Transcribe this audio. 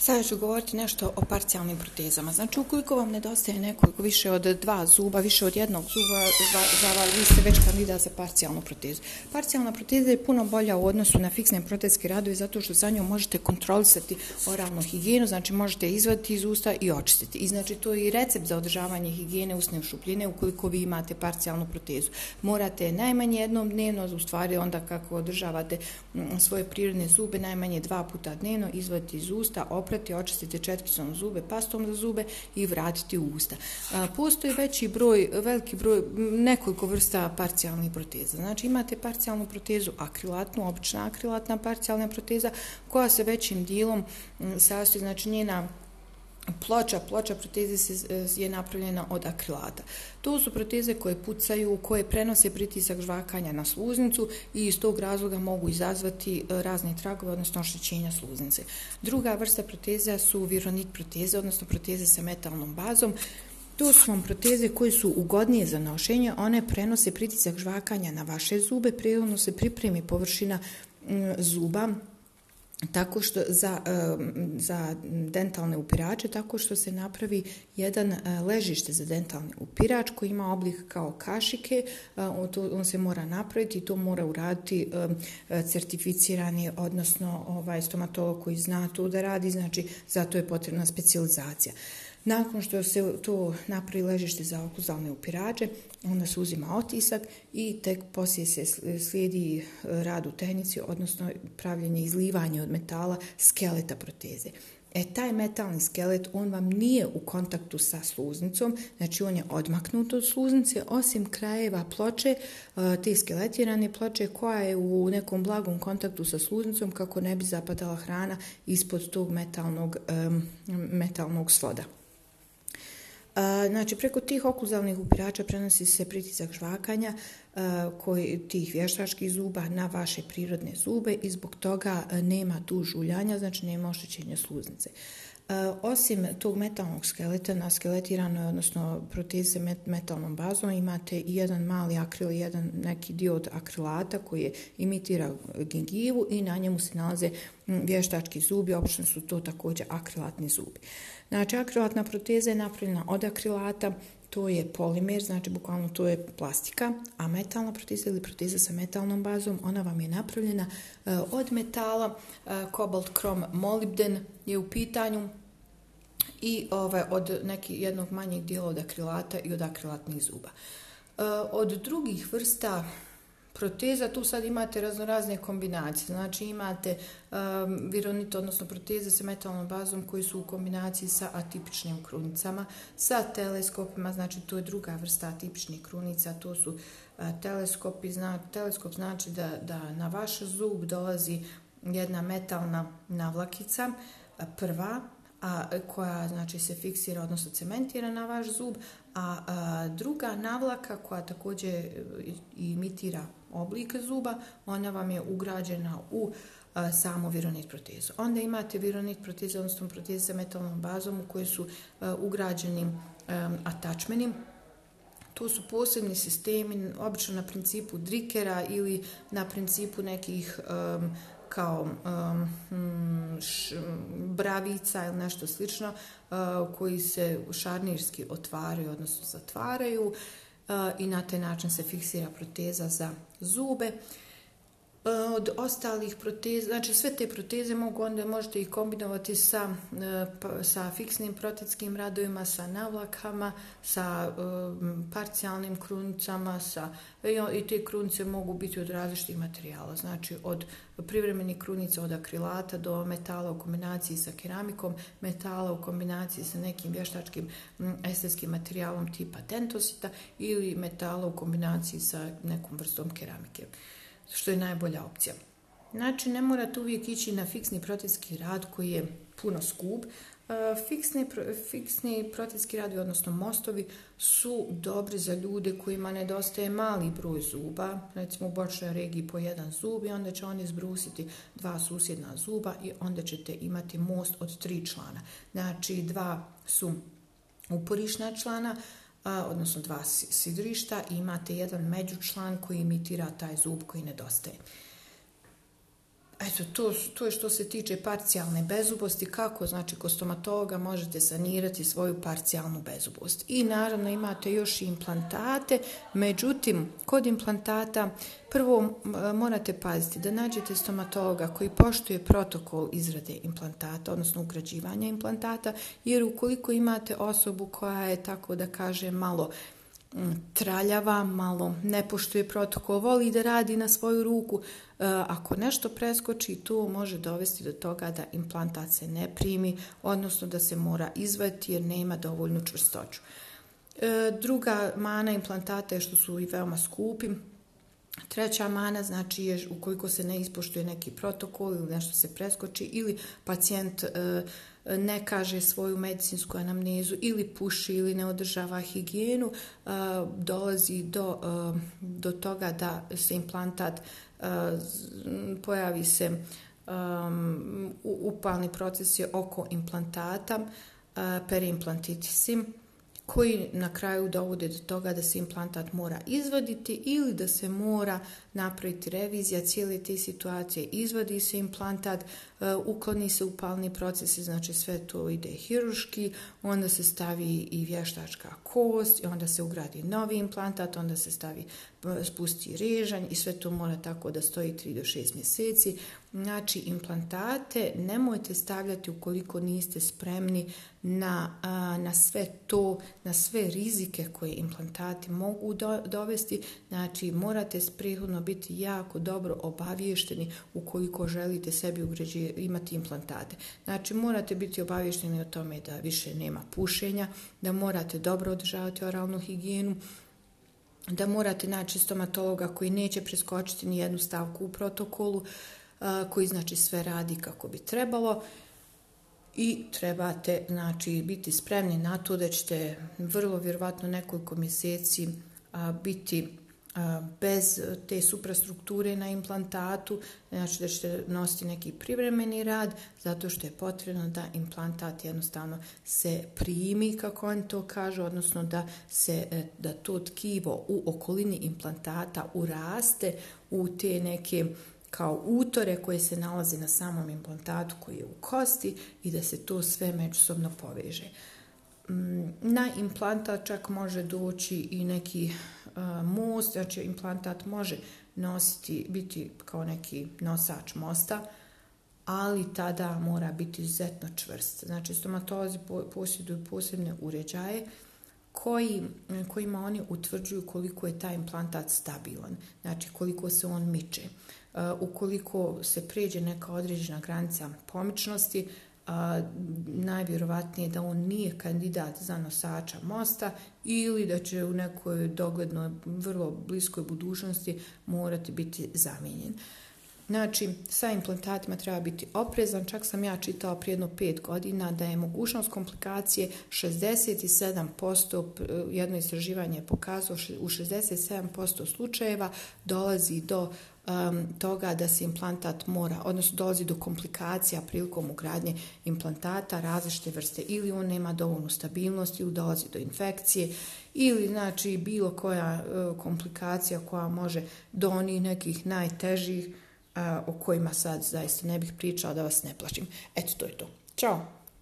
Sada ću govoriti nešto o parcijalnim protezama. Znači, ukoliko vam nedostaje nekoliko više od dva zuba, više od jednog zuba, za, za, vi ste već kandidat za parcijalnu protezu. Parcijalna proteza je puno bolja u odnosu na fiksne protezke radove zato što za njom možete kontrolisati oralnu higijenu, znači možete izvaditi iz usta i očistiti. I znači, to je i recept za održavanje higijene usne šupljine ukoliko vi imate parcijalnu protezu. Morate najmanje jednom dnevno, u stvari onda kako održavate svoje prirodne zube, najmanje dva puta dnevno izvaditi iz usta, oprati probati očistiti četkicom zube, pastom za zube i vratiti u usta. Postoji veći broj, veliki broj, nekoliko vrsta parcijalnih proteza. Znači imate parcijalnu protezu akrilatnu, obična akrilatna parcijalna proteza koja se većim dijelom sastoji, znači njena ploča, ploča proteze e, je napravljena od akrilata. To su proteze koje pucaju, koje prenose pritisak žvakanja na sluznicu i iz tog razloga mogu izazvati e, razne tragove, odnosno oštećenja sluznice. Druga vrsta proteza su vironit proteze, odnosno proteze sa metalnom bazom. To su vam proteze koje su ugodnije za nošenje, one prenose pritisak žvakanja na vaše zube, prirodno se pripremi površina zuba, tako što za, za dentalne upirače tako što se napravi jedan e, ležište za dentalni upirač koji ima oblik kao kašike e, on se mora napraviti i to mora uraditi certificirani odnosno ovaj stomatolog koji zna to da radi znači zato je potrebna specijalizacija nakon što se to napravi ležište za okuzalne upirače, onda se uzima otisak i tek poslije se slijedi e, rad u tehnici, odnosno pravljenje izlivanje od metala skeleta proteze. E, taj metalni skelet, on vam nije u kontaktu sa sluznicom, znači on je odmaknut od sluznice, osim krajeva ploče, e, te skeletirane ploče koja je u nekom blagom kontaktu sa sluznicom kako ne bi zapadala hrana ispod tog metalnog, metalnog Znači, preko tih okluzalnih upirača prenosi se pritisak žvakanja tih vještačkih zuba na vaše prirodne zube i zbog toga nema tu žuljanja, znači nema oštećenja sluznice. E, osim tog metalnog skeleta, na odnosno proteze metalnom bazom, imate i jedan mali akril, jedan neki dio od akrilata koji imitira gingivu i na njemu se nalaze vještački zubi, obično su to također akrilatni zubi. Znači, akrilatna proteza je napravljena od akrilata, to je polimer, znači bukvalno to je plastika, a metalna protiza ili protiza sa metalnom bazom, ona vam je napravljena eh, od metala, eh, kobalt, krom, molibden je u pitanju i ovaj, od neki, jednog manjeg dijela od akrilata i od akrilatnih zuba. Eh, od drugih vrsta proteza, tu sad imate raznorazne kombinacije, znači imate um, vironit, odnosno proteze sa metalnom bazom koji su u kombinaciji sa atipičnim krunicama, sa teleskopima, znači to je druga vrsta atipičnih krunica, to su uh, teleskopi, teleskop znači da, da na vaš zub dolazi jedna metalna navlakica, uh, prva, a, koja znači se fiksira, odnosno cementira na vaš zub, a, a uh, druga navlaka koja također imitira oblike zuba, ona vam je ugrađena u e, samo vironit protezu. Onda imate vironit protezu, odnosno proteze sa metalnom bazom u kojoj su e, ugrađeni e, atačmeni. To su posebni sistemi, obično na principu drikera ili na principu nekih kao hmm, bravica ili nešto slično koji se šarnirski otvaraju, odnosno zatvaraju Eh, in na ta način se fiksira proteza za zube. E, od ostalih proteza, znači sve te proteze mogu onda možete ih kombinovati sa, e, pa, sa fiksnim protetskim radovima, sa navlakama, sa e, parcijalnim krunicama, sa, i te krunice mogu biti od različitih materijala, znači od privremenih krunica od akrilata do metala u kombinaciji sa keramikom, metala u kombinaciji sa nekim vještačkim estetskim materijalom tipa tentosita ili metala u kombinaciji sa nekom vrstom keramike što je najbolja opcija. Znači, ne morate uvijek ići na fiksni protetski rad koji je puno skup. E, fiksni, fiksni protetski radovi, odnosno mostovi, su dobri za ljude kojima nedostaje mali broj zuba. Recimo u bočnoj regiji po jedan zub i onda će oni zbrusiti dva susjedna zuba i onda ćete imati most od tri člana. Znači, dva su uporišna člana, odnosno dva sidrišta i imate jedan međučlan koji imitira taj zub koji nedostaje. Eto, to, to je što se tiče parcijalne bezubosti, kako, znači, kod stomatologa možete sanirati svoju parcijalnu bezubost. I naravno imate još i implantate, međutim, kod implantata prvo morate paziti da nađete stomatologa koji poštuje protokol izrade implantata, odnosno ugrađivanja implantata, jer ukoliko imate osobu koja je, tako da kaže malo Mm, traljava, malo ne poštuje protokol, voli da radi na svoju ruku. E, ako nešto preskoči, to može dovesti do toga da implantat se ne primi, odnosno da se mora izvati jer nema dovoljnu čvrstoću. E, druga mana implantata je što su i veoma skupi, Treća mana znači je ukoliko se ne ispoštuje neki protokol ili nešto se preskoči ili pacijent e, ne kaže svoju medicinsku anamnezu ili puši ili ne održava higijenu, e, dolazi e, do, toga da se implantat pojavi se upalni procesi oko implantata, implantitisim koji na kraju dovode do toga da se implantat mora izvaditi ili da se mora napraviti revizija cijele te situacije, izvadi se implantat, e, ukloni se upalni procesi, znači sve to ide hiruški, onda se stavi i vještačka kost, i onda se ugradi novi implantat, onda se stavi e, spusti režanj i sve to mora tako da stoji 3 do 6 mjeseci. Znači, implantate nemojte stavljati ukoliko niste spremni na, na sve to, na sve rizike koje implantati mogu dovesti. Znači, morate prethodno biti jako dobro obaviješteni ukoliko želite sebi ugređi, imati implantate. Znači morate biti obaviješteni o tome da više nema pušenja, da morate dobro održavati oralnu higijenu, da morate naći stomatologa koji neće preskočiti ni jednu stavku u protokolu, koji znači sve radi kako bi trebalo i trebate znači, biti spremni na to da ćete vrlo vjerovatno nekoliko mjeseci biti bez te suprastrukture na implantatu, znači da ćete nositi neki privremeni rad, zato što je potrebno da implantat jednostavno se primi, kako oni to kaže, odnosno da, se, e, da to tkivo u okolini implantata uraste u te neke kao utore koje se nalaze na samom implantatu koji je u kosti i da se to sve međusobno poveže. Mm, na implantat čak može doći i neki e, most, znači implantat može nositi, biti kao neki nosač mosta, ali tada mora biti izuzetno čvrst. Znači stomatolozi posjeduju posebne uređaje koji, kojima oni utvrđuju koliko je taj implantat stabilan, znači koliko se on miče. E, ukoliko se pređe neka određena granica pomičnosti, a, najvjerovatnije da on nije kandidat za nosača mosta ili da će u nekoj doglednoj, vrlo bliskoj budućnosti morati biti zamijenjen. Znači, sa implantatima treba biti oprezan. Čak sam ja čitao prije jedno 5 godina da je mogućnost komplikacije 67%, jedno istraživanje je pokazalo, u 67% slučajeva dolazi do toga da se implantat mora, odnosno dolazi do komplikacija prilikom ugradnje implantata različite vrste ili on nema dovoljnu stabilnost ili dolazi do infekcije ili znači bilo koja e, komplikacija koja može do onih nekih najtežih e, o kojima sad zaista ne bih pričala da vas ne plašim. Eto to je to. Ćao!